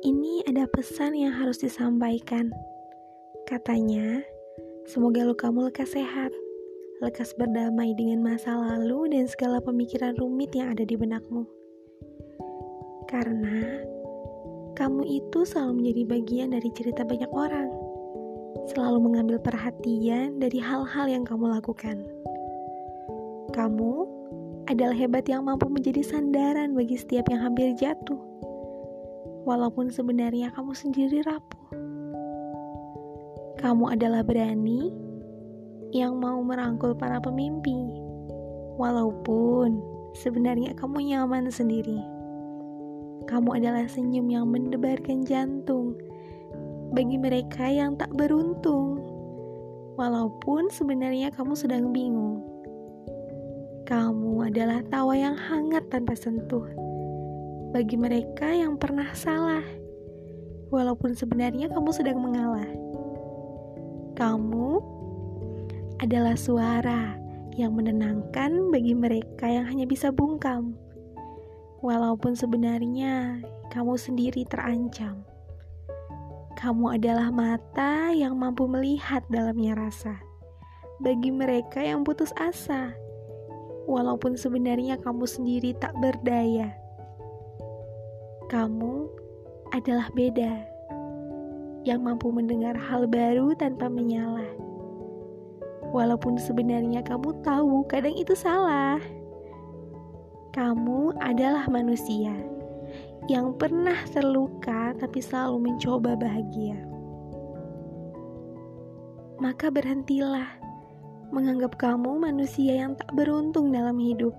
ini ada pesan yang harus disampaikan. Katanya, semoga lukamu lekas sehat, lekas berdamai dengan masa lalu dan segala pemikiran rumit yang ada di benakmu. Karena kamu itu selalu menjadi bagian dari cerita banyak orang, selalu mengambil perhatian dari hal-hal yang kamu lakukan. Kamu adalah hebat yang mampu menjadi sandaran bagi setiap yang hampir jatuh walaupun sebenarnya kamu sendiri rapuh. Kamu adalah berani yang mau merangkul para pemimpi, walaupun sebenarnya kamu nyaman sendiri. Kamu adalah senyum yang mendebarkan jantung bagi mereka yang tak beruntung, walaupun sebenarnya kamu sedang bingung. Kamu adalah tawa yang hangat tanpa sentuh bagi mereka yang pernah salah, walaupun sebenarnya kamu sedang mengalah. Kamu adalah suara yang menenangkan bagi mereka yang hanya bisa bungkam, walaupun sebenarnya kamu sendiri terancam. Kamu adalah mata yang mampu melihat dalamnya rasa bagi mereka yang putus asa, walaupun sebenarnya kamu sendiri tak berdaya kamu adalah beda yang mampu mendengar hal baru tanpa menyalah. Walaupun sebenarnya kamu tahu kadang itu salah. Kamu adalah manusia yang pernah terluka tapi selalu mencoba bahagia. Maka berhentilah menganggap kamu manusia yang tak beruntung dalam hidup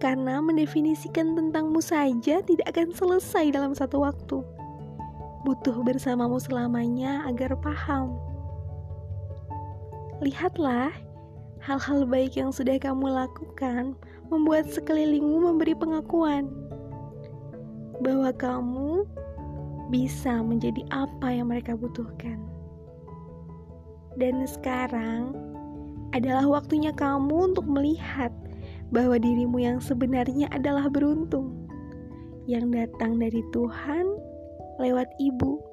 karena mendefinisikan tentangmu saja tidak akan selesai dalam satu waktu. Butuh bersamamu selamanya agar paham. Lihatlah, hal-hal baik yang sudah kamu lakukan membuat sekelilingmu memberi pengakuan bahwa kamu bisa menjadi apa yang mereka butuhkan. Dan sekarang adalah waktunya kamu untuk melihat bahwa dirimu yang sebenarnya adalah beruntung, yang datang dari Tuhan lewat ibu